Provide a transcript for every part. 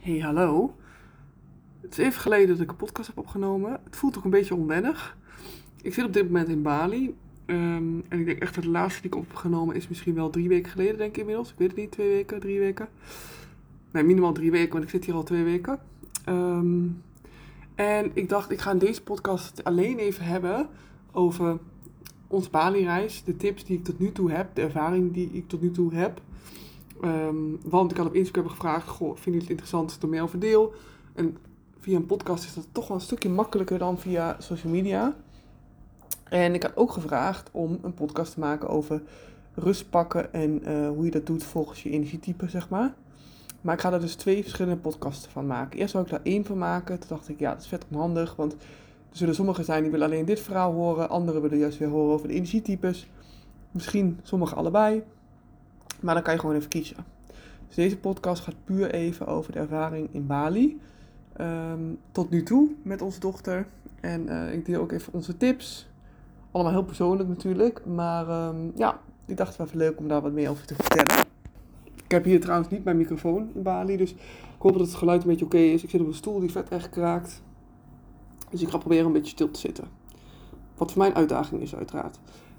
Hey, hallo. Het is even geleden dat ik een podcast heb opgenomen. Het voelt ook een beetje onwennig. Ik zit op dit moment in Bali. Ehm, en ik denk echt dat de laatste die ik op heb genomen is misschien wel drie weken geleden, denk ik inmiddels. Ik weet het niet, twee weken, drie weken. Nee, minimaal drie weken, want ik zit hier al twee weken. Ehm, en ik dacht, ik ga in deze podcast alleen even hebben over ons Bali-reis. De tips die ik tot nu toe heb, de ervaring die ik tot nu toe heb. Ehm, want ik had op Instagram gevraagd, goh, vind je het interessant er meer over deel? En via een podcast is dat toch wel een stukje makkelijker dan via social media. En ik had ook gevraagd om een podcast te maken over rust pakken en eh, hoe je dat doet volgens je energietype, zeg maar. Maar ik ga er dus twee verschillende podcasts van maken. Eerst zou ik daar één van maken. Toen dacht ik, ja, dat is vet onhandig, want er zullen sommigen zijn die willen alleen dit verhaal horen. Anderen willen juist weer horen over de energietypes. Misschien sommigen allebei. Maar dan kan je gewoon even kiezen. Dus deze podcast gaat puur even over de ervaring in Bali. Ehm, tot nu toe met onze dochter. En uh, ik deel ook even onze tips. Allemaal heel persoonlijk natuurlijk. Maar um, ja, ik dacht wel even leuk om daar wat meer over te vertellen. Ik heb hier trouwens niet mijn microfoon in Bali. Dus ik hoop dat het geluid een beetje oké is. Ik zit op een stoel die vet echt kraakt. Dus ik ga proberen een beetje stil te zitten. Wat voor mij een uitdaging is uiteraard.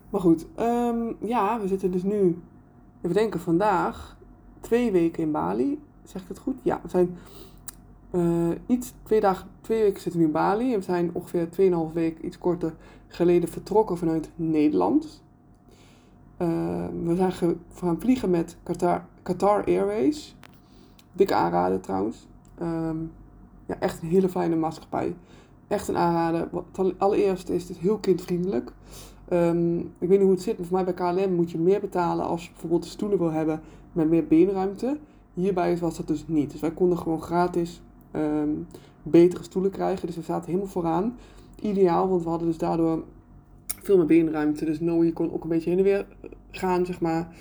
Maar goed, um, ja, we zitten dus nu Even denken, vandaag twee weken in Bali. Zeg ik het goed? Ja, we zijn uh, iets, twee, dagen, twee weken zitten we nu in Bali. En we zijn ongeveer 2,5 weken, iets korter geleden, vertrokken vanuit Nederland. Uh, we zijn gaan vliegen met Qatar, Qatar Airways. Dikke aanrader trouwens. Um, ja, echt een hele fijne maatschappij. Echt een aanrader. Allereerst is het heel kindvriendelijk. Um, ik weet niet hoe het zit, maar voor mij bij KLM moet je meer betalen als je bijvoorbeeld stoelen wil hebben met meer beenruimte. Hierbij was dat dus niet. Dus wij konden gewoon gratis um, betere stoelen krijgen. Dus we zaten helemaal vooraan. Ideaal, want we hadden dus daardoor veel meer beenruimte. Dus Noe kon ook een beetje heen en weer gaan, zeg maar.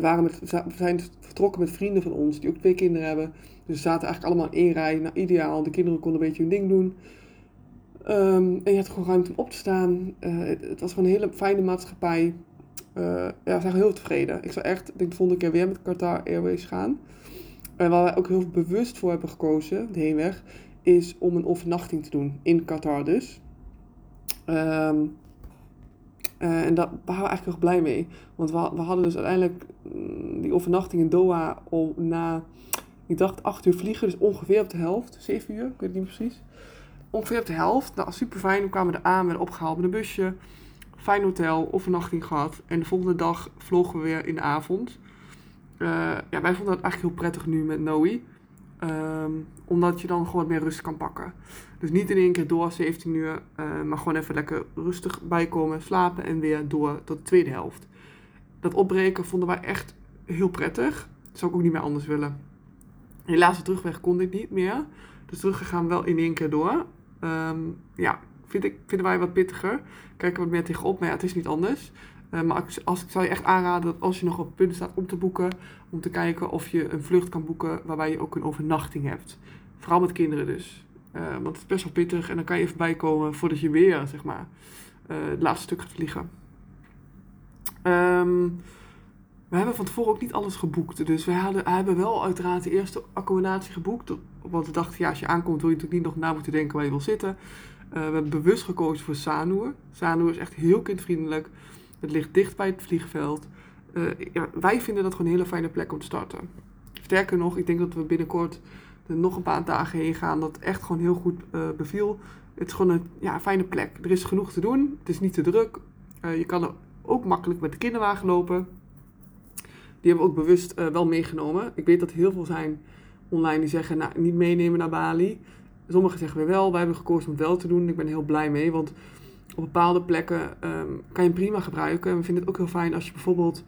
Waren we zijn vertrokken met vrienden van ons die ook twee kinderen hebben. Dus we zaten eigenlijk allemaal in één rij. Nou, ideaal. De kinderen konden een beetje hun ding doen. Um, en je had gewoon ruimte om op te staan. Uh, het, was gewoon een hele fijne maatschappij. Uh, ja, we zijn heel tevreden. Ik zou echt, denk de volgende keer weer met Qatar Airways gaan. En waar wij ook heel bewust voor hebben gekozen, de heenweg, is om een overnachting te doen. In Qatar dus. Um, uh, en daar waren we eigenlijk heel blij mee. Want we, hadden dus uiteindelijk mm, die overnachting in Doha om na, ik dacht, acht uur vliegen. Dus ongeveer op de helft. Zeven uur, ik weet het niet precies ongeveer op de helft. Nou, super fijn. We kwamen er aan, werden opgehaald met een busje. Fijn hotel, overnachting gehad. En de volgende dag vlogen we weer in de avond. Uh, ja, wij vonden het eigenlijk heel prettig nu met Noe. Um, omdat je dan gewoon meer rust kan pakken. Dus niet in één keer door 17 uur, uh, maar gewoon even lekker rustig bijkomen, slapen en weer door tot de tweede helft. Dat opbreken vonden wij echt heel prettig. Dat zou ik ook niet meer anders willen. Helaas de terugweg kon dit niet meer. Dus teruggegaan wel in één keer door. Um, ja, vinden wij wat pittiger. Kijken wat meer tegenop, maar ja, het is niet anders. Uh, maar als, ik zou je echt aanraden dat als je nog op punt staat om te boeken, om te kijken of je een vlucht kan boeken waarbij je ook een overnachting hebt. Vooral met kinderen dus. Uh, want het is best wel pittig en dan kan je even bijkomen voordat je weer, zeg maar, uh, het laatste stuk gaat vliegen. We hebben van tevoren ook niet alles geboekt. Dus we hebben wel uiteraard de eerste accommodatie geboekt. Want we dachten, ja, als je aankomt wil je natuurlijk niet nog na moeten denken waar je wil zitten. Uh, we hebben bewust gekozen voor Sanur. Sanur is echt heel kindvriendelijk. Het ligt dicht bij het vliegveld. Ja, wij vinden dat gewoon een hele fijne plek om te starten. Sterker nog, ik denk dat we binnenkort er nog een paar dagen heen gaan. Dat echt gewoon heel goed uh, beviel. Het is gewoon een ja, fijne plek. Er is genoeg te doen. Het is niet te druk. je kan er ook makkelijk met de kinderwagen lopen. Die hebben we ook bewust wel meegenomen. Ik weet dat heel veel zijn online die zeggen, nou, niet meenemen naar Bali. Sommigen zeggen weer wel, wij hebben gekozen om het wel te doen. Ik ben heel blij mee, want op bepaalde plekken um, kan je hem prima gebruiken. En we vinden het ook heel fijn als je bijvoorbeeld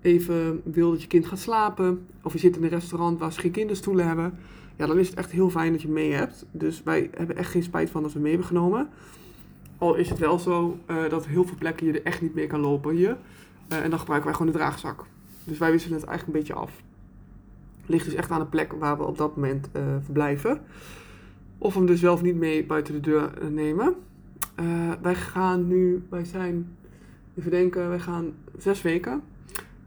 even wil dat je kind gaat slapen. Of je zit in een restaurant waar ze geen kinderstoelen hebben. Ja, dan is het echt heel fijn dat je mee hebt. Dus wij hebben echt geen spijt van dat we mee hebben genomen. Al is het wel zo uh, dat heel veel plekken je er echt niet mee kan lopen hier. Uh, en dan gebruiken wij gewoon de draagzak. Dus wij wisselen het eigenlijk een beetje af. Ligt dus echt aan de plek waar we op dat moment uh, verblijven. Of hem dus wel of niet mee buiten de deur uh, nemen. Uh, wij gaan nu, wij zijn, even denken, wij gaan zes weken.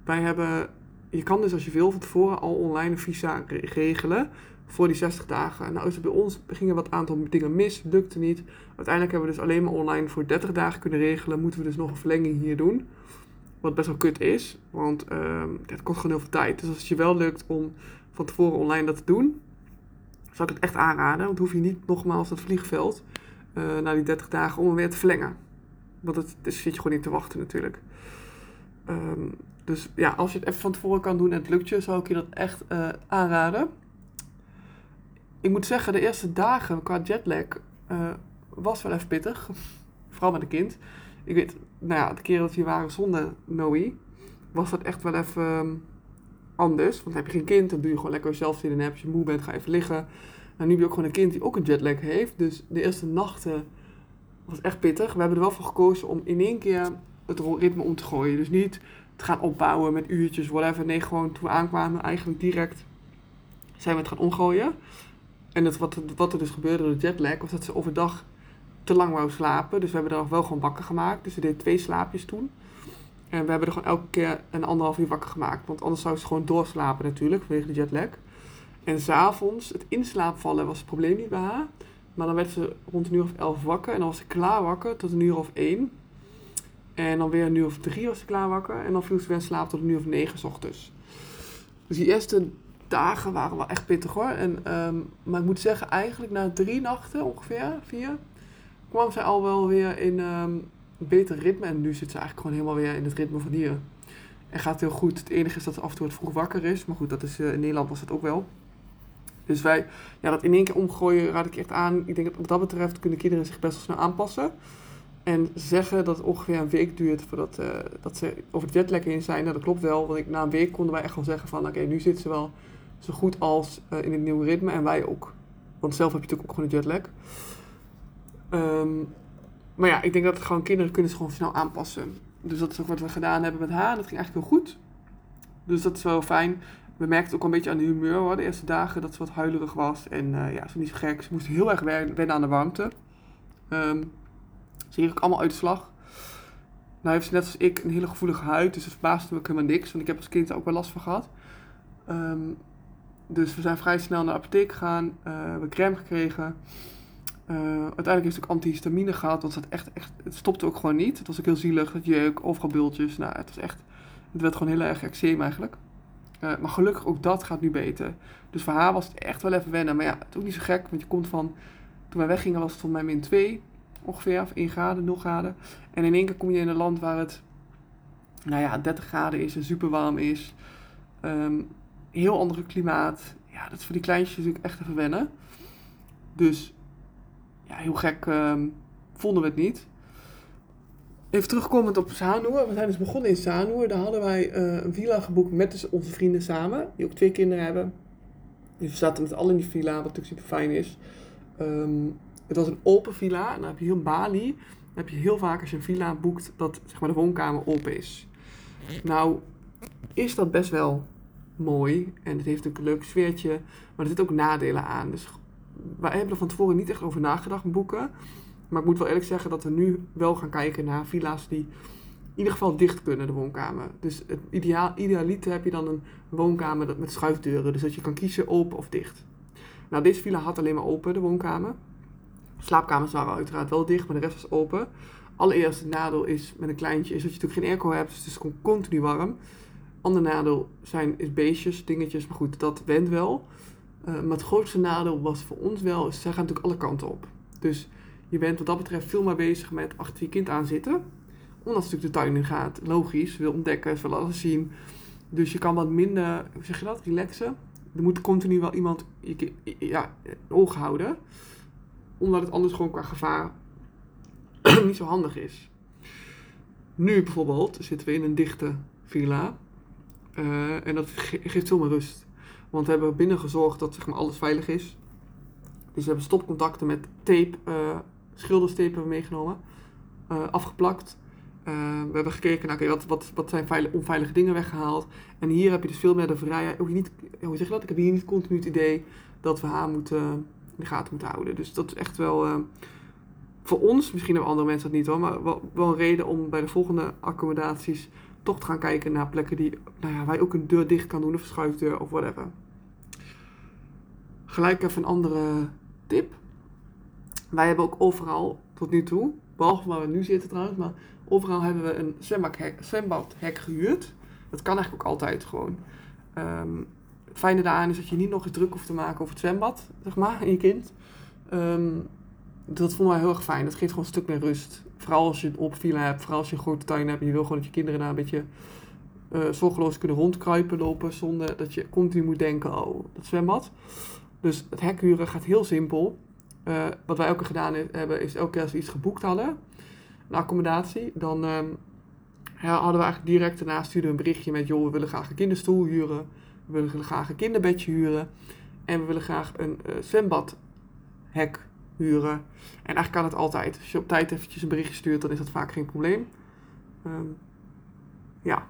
Wij hebben, je kan dus als je wil van tevoren al online een visa regelen voor die 60 dagen. Nou bij ons, gingen wat aantal dingen mis, lukte niet. Uiteindelijk hebben we dus alleen maar online voor 30 dagen kunnen regelen. Moeten we dus nog een verlenging hier doen. Wat best wel kut is, want uh, het kost gewoon heel veel tijd. Dus als het je wel lukt om van tevoren online dat te doen, zou ik het echt aanraden. Want hoef je niet nogmaals dat vliegveld uh, na die 30 dagen om hem weer te verlengen. Want het, zit je gewoon niet te wachten natuurlijk. Um, dus ja, als je het even van tevoren kan doen en het lukt je, zou ik je dat echt uh, aanraden. Ik moet zeggen, de eerste dagen qua jetlag uh, was wel even pittig. Vooral met een kind. Ik weet, nou ja, de keren dat we waren zonder Noe, was dat echt wel even um, anders. Want heb je geen kind, dan doe je gewoon lekker zelf zitten. En als je moe bent, ga even liggen. Nou, nu heb je ook gewoon een kind die ook een jetlag heeft. Dus de eerste nachten was echt pittig. We hebben er wel voor gekozen om in één keer het ritme om te gooien. Dus niet te gaan opbouwen met uurtjes, whatever. Nee, gewoon toen we aankwamen, eigenlijk direct zijn we het gaan omgooien. En dat, wat, wat er dus gebeurde door de jetlag, was dat ze overdag te lang wou slapen. Dus we hebben er nog wel gewoon wakker gemaakt. Dus ze deed twee slaapjes toen. En we hebben er gewoon elke keer een anderhalf uur wakker gemaakt. Want anders zou ze gewoon doorslapen natuurlijk, vanwege de jetlag. En s'avonds, het inslaapvallen was het probleem niet bij haar. Maar dan werd ze rond een uur of elf wakker. En dan was ze klaar wakker tot een uur of één. En dan weer een uur of drie was ze klaar wakker. En dan viel ze weer in slaap tot een uur of negen s ochtends. Dus die eerste dagen waren wel echt pittig hoor. En, um, maar ik moet zeggen, eigenlijk na drie nachten ongeveer, vier, kwam zij al wel weer in een beter ritme. En nu zit ze eigenlijk gewoon helemaal weer in het ritme van hier. En gaat heel goed. Het enige is dat ze af en toe vroeg wakker is. Maar goed, dat is, uh, in Nederland was dat ook wel. Dus wij, ja, dat in één keer omgooien raad ik echt aan. Ik denk dat wat dat betreft kunnen kinderen zich best wel snel aanpassen. En zeggen dat het ongeveer een week duurt voordat uh, dat ze over het jetlag heen zijn. Nou, dat klopt wel. Want ik, na een week konden wij echt wel zeggen van... Oké, nu zitten ze wel zo goed als uh, in het nieuwe ritme. En wij ook. Want zelf heb je natuurlijk ook gewoon een jetlag. Um, maar ja, ik denk dat het gewoon kinderen kunnen zich gewoon snel aanpassen. Dus dat is ook wat we gedaan hebben met haar. Dat ging eigenlijk heel goed. Dus dat is wel fijn. We merkten ook een beetje aan de humeur de eerste dagen dat ze wat huilerig was. En uh, ja, ze niet zo gek. Ze moest heel erg wennen aan de warmte. Um, ze kreeg ook allemaal uitslag. Nou heeft ze net als ik een hele gevoelige huid, dus het verbaasde me helemaal niks. Want ik heb als kind ook wel last van gehad. Um, dus we zijn vrij snel naar de apotheek gegaan. Uh, we crème gekregen. Uh, uiteindelijk heeft ze ook antihistamine gehad, want het, echt, echt, het stopte ook gewoon niet. Het was ook heel zielig, het jeuk, overal bultjes. Nou, het was echt, het werd gewoon heel erg eczeem eigenlijk. Uh, maar gelukkig ook dat gaat nu beter. Dus voor haar was het echt wel even wennen. Maar ja, het is ook niet zo gek, want je komt van... Toen wij weggingen was het van mij min 2 ongeveer, of 1 graden, 0 graden. En in één keer kom je in een land waar het, nou ja, 30 graden is en super warm is. Um, heel andere klimaat. Ja, dat is voor die kleintjes natuurlijk echt even wennen. Dus, ja, heel gek um, vonden we het niet. Even terugkomend op Sanur. We zijn dus begonnen in Sanur. Daar hadden wij uh, een villa geboekt met dus onze vrienden samen. Die ook twee kinderen hebben. Dus we zaten met allen in die villa, wat natuurlijk super fijn is. Um, het was een open villa. En dan heb je in Bali. Dan heb je heel vaak als een villa boekt dat zeg maar, de woonkamer open is. Nou, is dat best wel mooi. En het heeft een leuk sfeertje. Maar er zitten ook nadelen aan. Dus wij hebben er van tevoren niet echt over nagedacht boeken. Maar ik moet wel eerlijk zeggen dat we nu wel gaan kijken naar villa's die in ieder geval dicht kunnen, de woonkamer. Dus het ideaal, idealiter heb je dan een woonkamer met schuifdeuren. Dus dat je kan kiezen open of dicht. Nou, deze villa had alleen maar open, de woonkamer. Slaapkamers waren uiteraard wel dicht, maar de rest was open. Allereerst het nadeel is met een kleintje is dat je natuurlijk geen airco hebt, dus het is continu warm. Ander nadeel zijn, is beestjes, dingetjes, maar goed, dat went wel. Uh, maar het grootste nadeel was voor ons wel, zij gaan natuurlijk alle kanten op. Dus je bent wat dat betreft veel meer bezig met achter je kind aan zitten. Omdat ze natuurlijk de tuin in gaat. Logisch, wil ontdekken, ze wil alles zien. Dus je kan wat minder, hoe zeg je dat, relaxen. Er moet continu wel iemand je, ja, oog houden omdat het anders gewoon qua gevaar niet zo handig is. Nu bijvoorbeeld zitten we in een dichte villa. Uh, en dat ge geeft veel meer rust. Want we hebben binnen gezorgd dat zeg maar, alles veilig is. Dus we hebben stopcontacten met tape, uh, schilderstape meegenomen. Uh, afgeplakt. we hebben gekeken naar wat, wat, wat zijn veilig, onveilige dingen weggehaald. En hier heb je dus veel meer de vrijheid. Ook niet, hoe zeg je dat? Ik heb hier niet continu het idee dat we haar moeten de gaten moeten houden. Dus dat is echt wel voor ons, misschien hebben andere mensen dat niet hoor, maar wel, wel, een reden om bij de volgende accommodaties toch te gaan kijken naar plekken die nou ja, waar je ook een deur dicht kan doen, een schuifdeur of whatever. Gelijk even een andere tip. Wij hebben ook overal, tot nu toe, behalve waar we nu zitten trouwens, maar overal hebben we een zwembadhek, gehuurd. Dat kan eigenlijk ook altijd gewoon. Ehm, het fijne daaraan is dat je niet nog eens druk hoeft te maken over het zwembad, zeg maar, in je kind. Ehm, dat vonden wij heel erg fijn. Dat geeft gewoon een stuk meer rust. Vooral als je een opvielen hebt, vooral als je een grote tuin hebt je wil gewoon dat je kinderen daar een beetje uh, zorgeloos kunnen rondkruipen lopen zonder dat je continu moet denken, oh, dat zwembad. Dus het hek huren gaat heel simpel. Uh, wat wij ook keer gedaan hebben, is elke keer als we iets geboekt hadden, een accommodatie, dan um, ja, hadden we eigenlijk direct daarna sturen een berichtje met, joh, we willen graag een kinderstoel huren, we willen graag een kinderbedje huren en we willen graag een uh, zwembadhek huren. En eigenlijk kan het altijd. Als je op tijd eventjes een berichtje stuurt, dan is dat vaak geen probleem. Um, ja,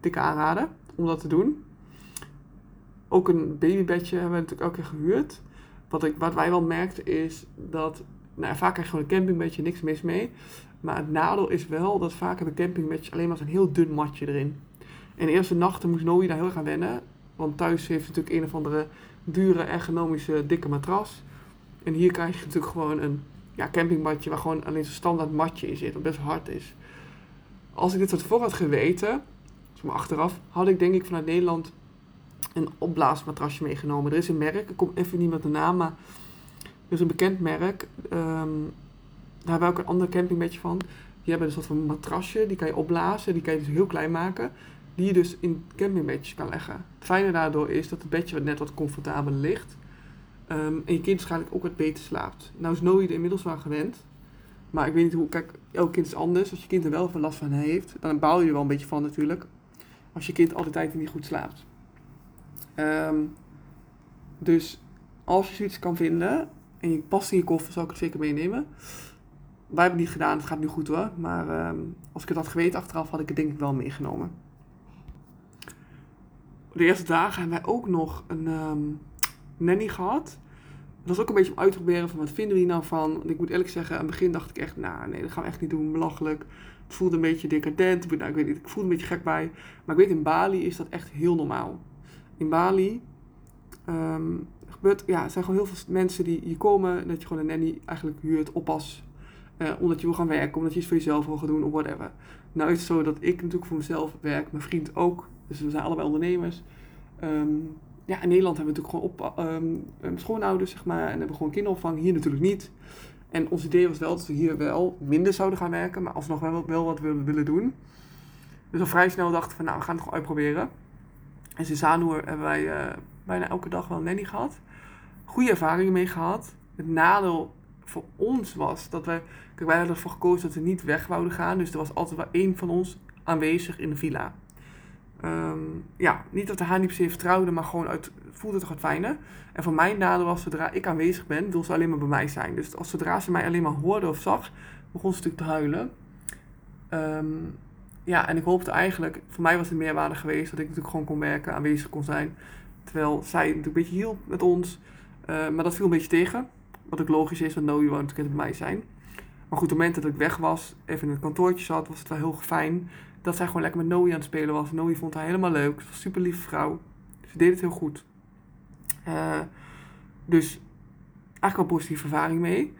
dikke aanraden om dat te doen. Ook een babybedje hebben we natuurlijk elke keer gehuurd. Wat, ik, wat wij wel merkten is dat, nou vaak krijg je gewoon een campingbedje, niks mis mee. Maar het nadeel is wel dat vaak hebben campingbedjes alleen maar zo'n heel dun matje erin. En de eerste nachten moest Noe daar heel erg aan wennen. Want thuis heeft natuurlijk een of andere dure ergonomische dikke matras. En hier krijg je natuurlijk gewoon een ja, campingbadje waar gewoon alleen zo'n standaard matje in zit, wat best hard is. Als ik dit wat voor had geweten, maar achteraf, had ik denk ik vanuit Nederland een opblaasmatrasje meegenomen. Er is een merk, ik kom even niet met de naam, maar er is een bekend merk. Um, daar hebben we ook een ander campingbedje van. Die hebben een soort van matrasje, die kan je opblazen, die kan je dus heel klein maken. Die je dus in campingbedjes kan leggen. Het fijne daardoor is dat het bedje net wat comfortabeler ligt. Um, en je kind waarschijnlijk ook wat beter slaapt. Nou is Noe er inmiddels wel gewend. Maar ik weet niet hoe, kijk, elk kind is anders. Als je kind er wel veel last van heeft, dan bouw je er wel een beetje van natuurlijk als je kind al tijd niet goed slaapt. Um, dus als je zoiets kan vinden en je past in je koffer, zou ik het zeker meenemen. Wij hebben het niet gedaan, het gaat nu goed hoor. Maar um, als ik het had geweten achteraf, had ik het denk ik wel meegenomen. De eerste dagen hebben wij ook nog een nanny gehad. Dat was ook een beetje om uit te proberen van wat vinden we hier nou van. Want ik moet eerlijk zeggen, aan het begin dacht ik echt, nou nee, dat gaan we echt niet doen, belachelijk. Het voelde een beetje decadent. Nou, ik weet niet, ik voelde een beetje gek bij. Maar ik weet, in Bali is dat echt heel normaal. In Bali um, gebeurt, ja, er zijn gewoon heel veel mensen die hier komen. Dat je gewoon een nanny eigenlijk huurt, oppas. Uh, omdat je wil gaan werken, omdat je iets voor jezelf wil gaan doen of whatever. Nou is het zo dat ik natuurlijk voor mezelf werk, mijn vriend ook. Dus we zijn allebei ondernemers. Um, ja, in Nederland hebben we natuurlijk gewoon op, um, schoonouders, zeg maar. En hebben gewoon kinderopvang. Hier natuurlijk niet. En ons idee was wel dat we hier wel minder zouden gaan werken, maar alsnog wel, wel wat we willen doen. Dus al vrij snel dachten van, nou, we gaan het gewoon uitproberen. En sinds Sanoer hebben wij uh, bijna elke dag wel een nanny gehad. Goede ervaringen mee gehad. Het nadeel voor ons was dat wij, kijk, wij hadden ervoor gekozen dat we niet weg wouden gaan. Dus er was altijd wel één van ons aanwezig in de villa. Um, ja, niet dat de haar niet per se vertrouwde, maar gewoon uit, voelde het toch wat fijner. En voor mijn nadeel was, zodra ik aanwezig ben, wil ze alleen maar bij mij zijn. Dus als zodra ze mij alleen maar hoorde of zag, begon ze natuurlijk te huilen. Um, ja, en ik hoopte eigenlijk, voor mij was het meerwaarde geweest dat ik natuurlijk gewoon kon werken, aanwezig kon zijn. Terwijl zij natuurlijk een beetje hielp met ons. Uh, maar dat viel een beetje tegen. Wat ook logisch is, want Noe woont natuurlijk bij mij zijn. Maar goed, op het moment dat ik weg was, even in het kantoortje zat, was het wel heel fijn dat zij gewoon lekker met Noe aan het spelen was. Noe vond haar helemaal leuk. Ze was een super lieve vrouw. Ze deed het heel goed. Uh, dus eigenlijk wel positieve ervaring mee.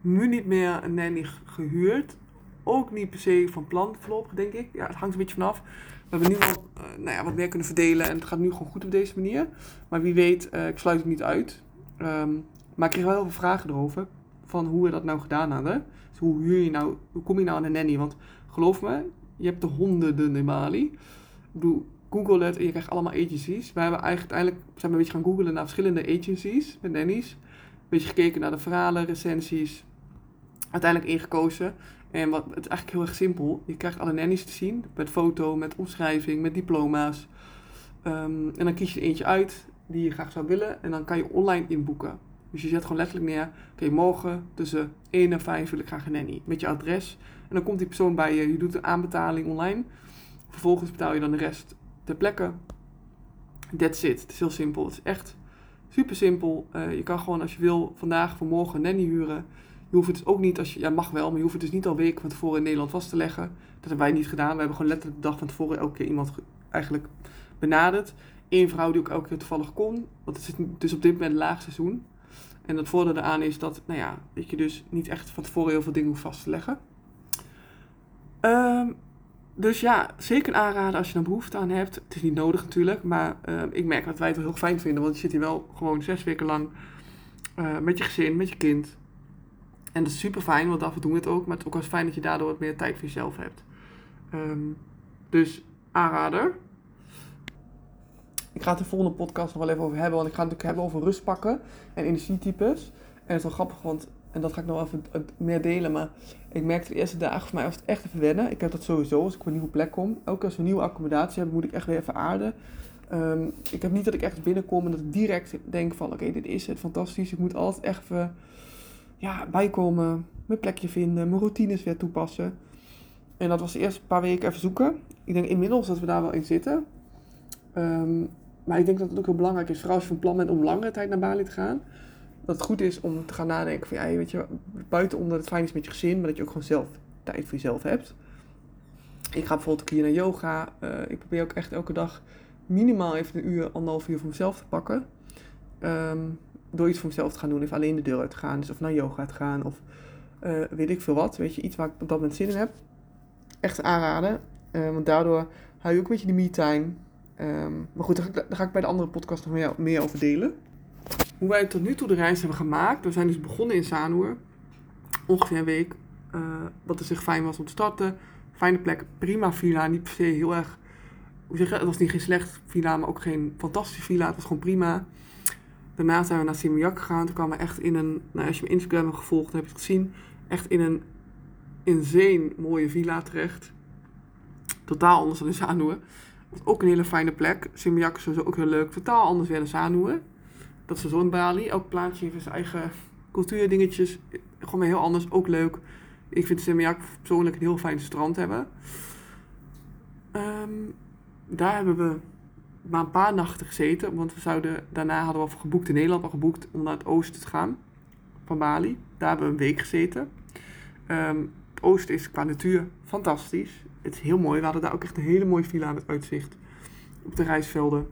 Nu niet meer een nanny gehuurd. Ook niet per se van plan voorlopig, denk ik. Ja, het hangt een beetje vanaf. We hebben nu wel uh, nou ja, wat meer kunnen verdelen en het gaat nu gewoon goed op deze manier. Maar wie weet, uh, ik sluit het niet uit. Um, maar ik kreeg wel heel veel vragen erover. Van hoe we dat nou gedaan hadden. Dus hoe huur je nou, hoe kom je nou aan een nanny? Want geloof me, je hebt de honderden in Mali. Ik bedoel, Google het en je krijgt allemaal agencies. Wij hebben eigenlijk uiteindelijk zijn we een beetje gaan googlen naar verschillende agencies met nannies. Een beetje gekeken naar de verhalen, recensies. Uiteindelijk ingekozen. En wat, het is eigenlijk heel erg simpel. Je krijgt alle nannies te zien. Met foto, met omschrijving, met diploma's. Um, en dan kies je eentje uit die je graag zou willen. En dan kan je online inboeken. Dus je zet gewoon letterlijk neer. Oké, morgen tussen 1 en 5 wil ik graag een nanny. Met je adres. En dan komt die persoon bij je. Je doet een aanbetaling online. Vervolgens betaal je dan de rest ter plekke. That's it. Het is heel simpel. Het is echt super simpel. Uh, je kan gewoon als je wil vandaag voor morgen een nanny huren. Je hoeft het dus ook niet als je, ja mag wel, maar je hoeft het dus niet al weken van tevoren in Nederland vast te leggen. Dat hebben wij niet gedaan. We hebben gewoon letterlijk de dag van tevoren elke keer iemand eigenlijk benaderd. één vrouw die ook elke keer toevallig kon. Want het is dus op dit moment laag seizoen. En het voordeel eraan is dat, nou ja, dat je dus niet echt van tevoren heel veel dingen hoeft vast te leggen. Ehm, dus ja, zeker aanraden als je er behoefte aan hebt. Het is niet nodig natuurlijk, maar ehm, ik merk dat wij het wel heel fijn vinden. Want je zit hier wel gewoon zes weken lang uh, met je gezin, met je kind. En dat is super fijn, want toe doen we het ook. Maar het is ook wel fijn dat je daardoor wat meer tijd voor jezelf hebt. Um, dus aanrader. Ik ga het de volgende podcast nog wel even over hebben. Want ik ga het natuurlijk hebben over rustpakken en energietypes. En het is wel grappig, want en dat ga ik nog even meer delen. Maar ik merkte de eerste dagen voor mij was het echt even wennen. Ik heb dat sowieso als ik op een nieuwe plek kom. Ook als we een nieuwe accommodatie hebben, moet ik echt weer even aarden. Um, ik heb niet dat ik echt binnenkom en dat ik direct denk van oké, dit is het, fantastisch. Ik moet altijd echt even ja, bijkomen, mijn plekje vinden, mijn routines weer toepassen. En dat was de eerste paar weken even zoeken. Ik denk inmiddels dat we daar wel in zitten. Um, maar ik denk dat het ook heel belangrijk is, vooral als je van plan bent om langere tijd naar Bali te gaan. Dat het goed is om te gaan nadenken van, ja, weet je, buiten omdat het fijn is met je gezin, maar dat je ook gewoon zelf tijd voor jezelf hebt. Ik ga bijvoorbeeld een keer naar yoga. Uh, ik probeer ook echt elke dag minimaal even een uur, anderhalf uur voor mezelf te pakken. Um, door iets voor mezelf te gaan doen, even alleen de deur uit te gaan. Dus of naar yoga te gaan of uh, weet ik veel wat. Weet je, iets waar ik op dat moment zin in heb. Echt aanraden. Uh, want daardoor hou je ook een beetje de me-time. Um, maar goed, daar ga, ik, bij de andere podcast nog meer, over delen. Hoe wij tot nu toe de reis hebben gemaakt. We zijn dus begonnen in Sanur. Ongeveer een week. Uh, wat er zich fijn was om te starten. Fijne plek, prima villa. Niet per se heel erg... Het was niet geen slecht villa, maar ook geen fantastische villa. Het was gewoon prima. Daarna zijn we naar Simiak gegaan. Toen kwamen we echt in een... Nou, als je mijn Instagram hebt gevolgd, dan heb je het gezien. Echt in een insane mooie villa terecht. Totaal anders dan in Sanur. Ook een hele fijne plek. Simiak is sowieso ook heel leuk. Totaal anders weer dan Sanur. Dat is zo in Bali. Elk plaatsje heeft zijn eigen cultuurdingetjes. Gewoon weer heel anders. Ook leuk. Ik vind Simiak persoonlijk een heel fijn strand hebben. Um, daar hebben we maar een paar nachten gezeten. Want we zouden, daarna hadden we al geboekt in Nederland al geboekt om naar het oosten te gaan. Van Bali. Daar hebben we een week gezeten. Um, het oosten is qua natuur fantastisch. Het is heel mooi. We hadden daar ook echt een hele mooie villa met uitzicht op de reisvelden.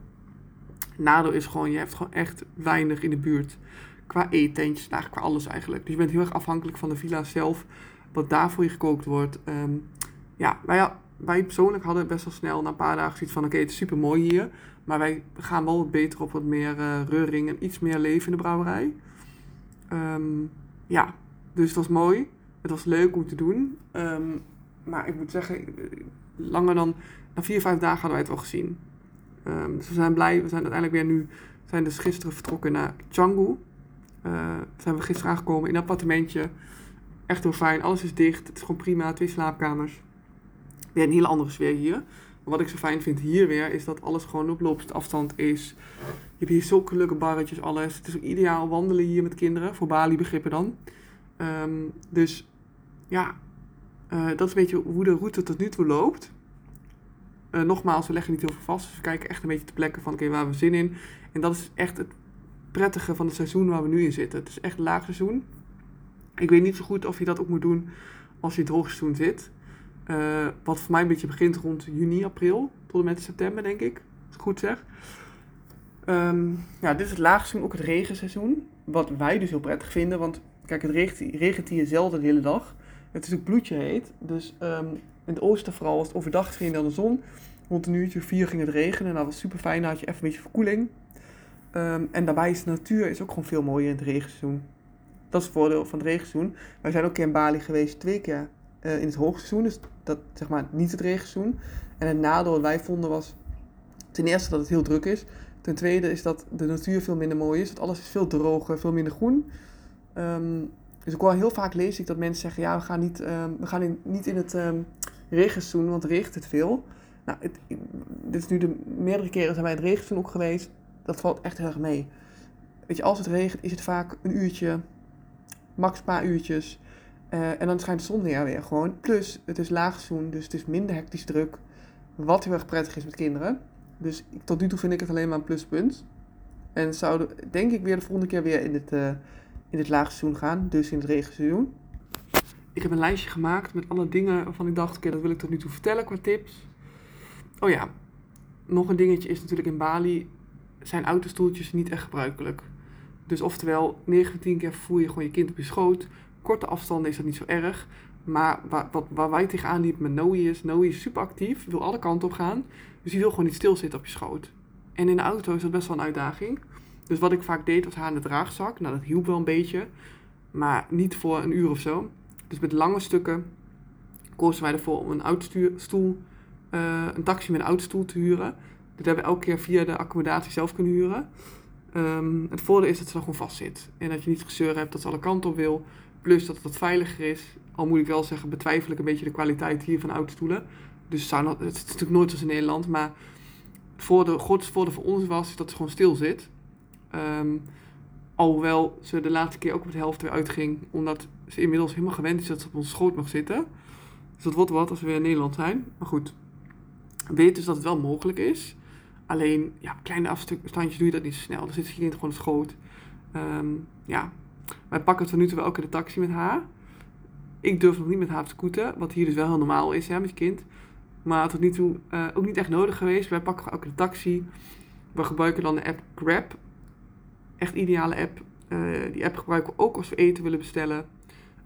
Nadeel is gewoon, je hebt gewoon echt weinig in de buurt. Qua eetentjes, nou, qua alles eigenlijk. Dus je bent heel erg afhankelijk van de villa zelf. Wat daar voor je gekookt wordt. Um, ja, wij, wij persoonlijk hadden best wel snel na een paar dagen zoiets van... Oké, het is super mooi hier. Maar wij gaan wel wat beter op wat meer uh, reuring en iets meer leven in de brouwerij. Um, ja, dus het was mooi. Het was leuk om te doen. Um, maar ik moet zeggen, langer dan na vier, vijf dagen hadden wij het wel gezien. Um, dus we zijn blij. We zijn uiteindelijk weer nu, zijn dus gisteren vertrokken naar Canggu. Uh, zijn we gisteren aangekomen in een appartementje. Echt heel fijn. Alles is dicht. Het is gewoon prima. Twee slaapkamers. Weer een hele andere sfeer hier. Maar wat ik zo fijn vind hier weer, is dat alles gewoon op loopafstand is. Je hebt hier zulke leuke barretjes, alles. Het is ideaal wandelen hier met kinderen. Voor Bali begrippen dan. Um, dus ja, uh, dat is een beetje hoe de route tot nu toe loopt. Uh, nogmaals, we leggen niet heel veel vast. Dus we kijken echt een beetje te plekken van oké, waar we zin in. En dat is echt het prettige van het seizoen waar we nu in zitten. Het is echt laagseizoen. Ik weet niet zo goed of je dat ook moet doen als je in het hoogseizoen zit. Uh, wat voor mij een beetje begint rond juni, april. Tot en met september, denk ik. Als ik goed zeg. Um, ja, dit is het laagseizoen, ook het regenseizoen. Wat wij dus heel prettig vinden. Want kijk, het regent, regent hier zelden de hele dag. Het is ook bloedje heet. Dus um, in het oosten vooral was het overdag scheen dan de zon. Rond een uurtje vier ging het regenen. En dat was super fijn. Dan had je even een beetje verkoeling. Um, en daarbij is de natuur is ook gewoon veel mooier in het regenseizoen. Dat is het voordeel van het regenseizoen. Wij zijn ook in Bali geweest twee keer uh, in het hoogseizoen. Dus dat zeg maar niet het regenseizoen. En het nadeel wat wij vonden was ten eerste dat het heel druk is. Ten tweede is dat de natuur veel minder mooi is. Dat alles is veel droger, veel minder groen. Um, dus ik hoor heel vaak lees ik dat mensen zeggen, ja, we gaan niet, um, we gaan in, niet in het regenseizoen, want regent het veel. Nou, het, dit is nu de meerdere keren zijn wij het regenseizoen ook geweest. Dat valt echt heel erg mee. Weet je, als het regent is het vaak een uurtje, max een paar uurtjes. Uh, en dan schijnt de zon neer weer gewoon. Plus, het is laagseizoen, dus het is minder hectisch druk. Wat heel erg prettig is met kinderen. Dus tot nu toe vind ik het alleen maar een pluspunt. En zouden, denk ik, weer de volgende keer weer in het... Uh, in het laagseizoen gaan, dus in het regenseizoen. Ik heb een lijstje gemaakt met alle dingen waarvan ik dacht, oké, dat wil ik tot nu toe vertellen qua tips. Oh ja, nog een dingetje is natuurlijk in Bali zijn autostoeltjes niet echt gebruikelijk. Dus oftewel, 9 van 10 keer voer je gewoon je kind op je schoot. Korte afstanden is dat niet zo erg. Maar waar, wat, waar wij tegenaan liepen met Noe is, Noe is super actief, wil alle kanten op gaan. Dus die wil gewoon niet stilzitten op je schoot. En in de auto is dat best wel een uitdaging. Dus wat ik vaak deed was haar in de draagzak. Nou, dat hielp wel een beetje. Maar niet voor een uur of zo. Dus met lange stukken kozen wij ervoor om een autostoel, uh, een taxi met een autostoel te huren. Dat hebben we elke keer via de accommodatie zelf kunnen huren. Um, het voordeel is dat ze dan gewoon vast zit. En dat je niet gezeur hebt dat ze alle kanten op wil. Plus dat het wat veiliger is. Al moet ik wel zeggen, betwijfel ik een beetje de kwaliteit hier van autostoelen. Dus het is natuurlijk nooit zoals in Nederland. Maar voor de grootste voordeel voor ons was dat ze gewoon stil zit. Um, alhoewel ze de laatste keer ook op de helft weer uitging. Omdat ze inmiddels helemaal gewend is dat ze op ons schoot mag zitten. Dus dat wordt wat als we weer in Nederland zijn. Maar goed, weet dus dat het wel mogelijk is. Alleen, ja, kleine afstandjes doe je dat niet zo snel. Dan zit je kind gewoon de schoot. Um, ja, wij pakken tot nu toe wel elke de taxi met haar. Ik durf nog niet met haar te scooten, wat hier dus wel heel normaal is hè, met je kind. Maar tot nu toe uh, ook niet echt nodig geweest. Wij pakken elke de taxi. We gebruiken dan de app Grab. Echt ideale app. Uh, die app gebruiken we ook als we eten willen bestellen.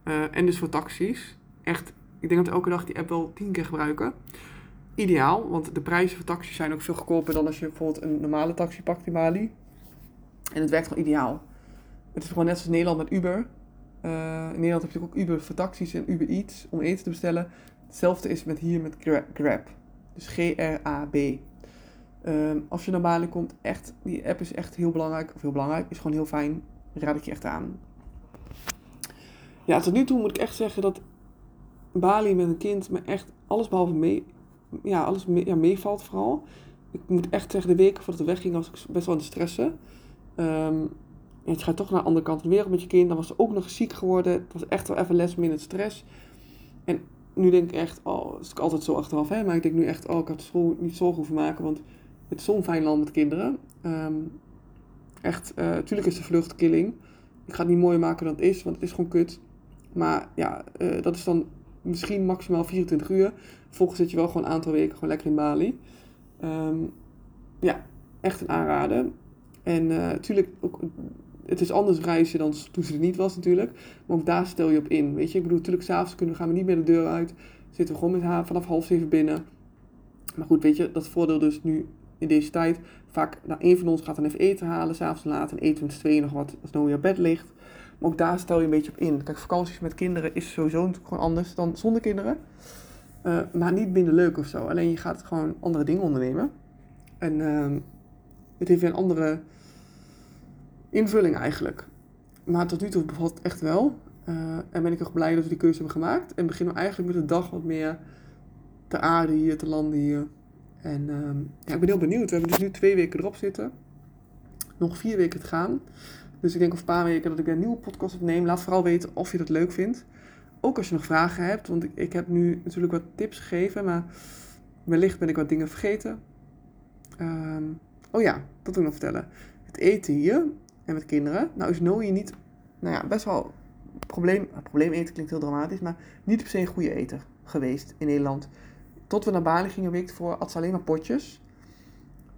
Uh, en dus voor taxis. Echt, ik denk dat elke dag die app wel tien keer gebruiken ideaal, want de prijzen voor taxis zijn ook veel goedkoper dan als je bijvoorbeeld een normale taxi pakt in Bali. En het werkt gewoon ideaal. Het is gewoon net zoals Nederland met Uber. Uh, in Nederland heb je ook Uber voor taxis en Uber Eats om eten te bestellen. Hetzelfde is met hier met Grab. Dus G-R-A-B. Um, als je naar Bali komt, echt, die app is echt heel belangrijk. Of heel belangrijk, is gewoon heel fijn. Raad ik je echt aan. Ja, tot nu toe moet ik echt zeggen dat Bali met een kind me echt alles behalve ja, alles ja, meevalt vooral. Ik moet echt zeggen, de weken voordat we weggingen was ik best wel aan het stressen. Um, je gaat toch naar de andere kant van de wereld met je kind. Dan was ze ook nog ziek geworden. Het was echt wel even les minder stress. En nu denk ik echt, oh, dat is ik altijd zo achteraf. Hè? Maar ik denk nu echt, oh, ik had school niet zorgen hoeven maken. Want het is zo'n fijn land met kinderen. Um, echt, natuurlijk is de vlucht killing. Ik ga het niet mooier maken dan het is, want het is gewoon kut. Maar ja, uh, dat is dan misschien maximaal 24 uur. Volgens zit je wel gewoon een aantal weken gewoon lekker in Bali. Um, ja, echt een aanrader. En natuurlijk, ook, het is anders reizen dan toen ze er niet was natuurlijk. Maar ook daar stel je op in. Weet je, ik bedoel, natuurlijk s'avonds kunnen we, gaan we niet meer de deur uit. Zitten we gewoon met haar vanaf half zeven binnen. Maar goed, weet je, dat voordeel dus nu in deze tijd. Vaak, nou, een van ons gaat dan even eten halen, s'avonds laat. En eten we met tweeën nog wat als Noah op bed ligt. Maar ook daar stel je een beetje op in. Kijk, vakanties met kinderen is sowieso gewoon anders dan zonder kinderen. Uh, maar niet minder leuk of zo. Alleen je gaat gewoon andere dingen ondernemen. En uh, het heeft weer een andere invulling eigenlijk. Maar tot nu toe bevalt het echt wel. Uh, en ben ik erg blij dat we die keuze hebben gemaakt. En beginnen we eigenlijk met de dag wat meer te aarden hier, te landen hier. En ehm, ja, ik ben heel benieuwd. We hebben dus nu twee weken erop zitten. Nog vier weken te gaan. Dus ik denk over een paar weken dat ik een nieuwe podcast opneem. Laat vooral weten of je dat leuk vindt. Ook als je nog vragen hebt, want ik, ik heb nu natuurlijk wat tips gegeven, maar wellicht ben ik wat dingen vergeten. Um, oh ja, dat wil ik nog vertellen. Het eten hier en met kinderen. Nou is Noe niet, nou ja, best wel probleem, probleem eten klinkt heel dramatisch, maar niet per se een goede eter geweest in Nederland. Tot we naar Bali gingen, week voor at ze alleen maar potjes.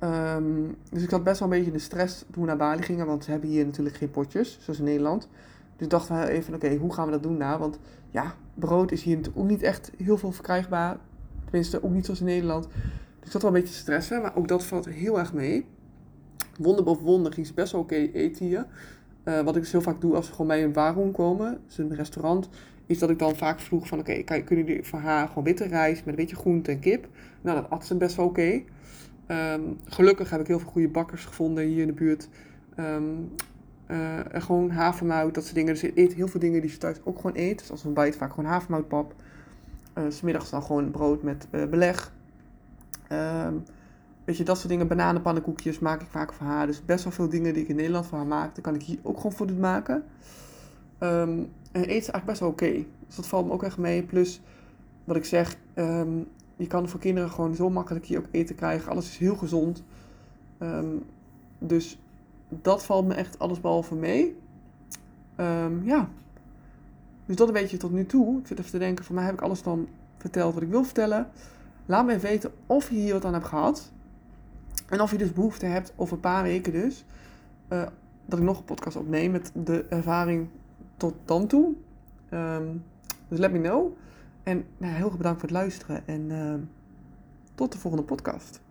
Um, dus ik had best wel een beetje de stress toen we naar Bali gingen, want ze hebben hier natuurlijk geen potjes, zoals in Nederland. Dus dachten we even, oké, hoe gaan we dat doen daar? Want ja, brood is hier ook niet echt heel veel verkrijgbaar. Tenminste, ook niet zoals in Nederland. Dus dat wel een beetje stressen, maar ook dat valt heel erg mee. Wonder boven wonder ging ze best wel oké eten hier. Uh, wat ik dus heel vaak doe als we gewoon bij een warung komen, dus een restaurant, is dat ik dan vaak vroeg van oké, kunnen jullie voor haar gewoon witte rijst met een beetje groente en kip? Nou, dat at ze best wel oké. Um, gelukkig heb ik heel veel goede bakkers gevonden hier in de buurt. Um, gewoon havermout, dat soort dingen. Dus eet heel veel dingen die ze thuis ook gewoon eet. Dus als ontbijt vaak gewoon havermoutpap. Uh, eh, smiddags dan gewoon brood met uh, beleg. Um, weet je, dat soort dingen. Bananenpannenkoekjes maak ik vaak voor haar. Dus best wel veel dingen die ik in Nederland voor haar maak. Dan kan ik hier ook gewoon voor doen maken. En eet ze eigenlijk best wel oké. Dus dat valt me ook echt mee. Plus, wat ik zeg, je kan voor kinderen gewoon zo makkelijk hier ook eten krijgen. Alles is heel gezond. Ehm, dus dat valt me echt allesbehalve mee. Ehm, ja. Dus dat een beetje tot nu toe. Ik zit even te denken, voor mij heb ik alles dan verteld wat ik wil vertellen. Laat me even weten of je hier wat aan hebt gehad. En of je dus behoefte hebt, over een paar weken dus, eh, dat ik nog een podcast opneem met de ervaring tot dan toe. Ehm, dus let me know. En nou, heel erg bedankt voor het luisteren en ehm, tot de volgende podcast.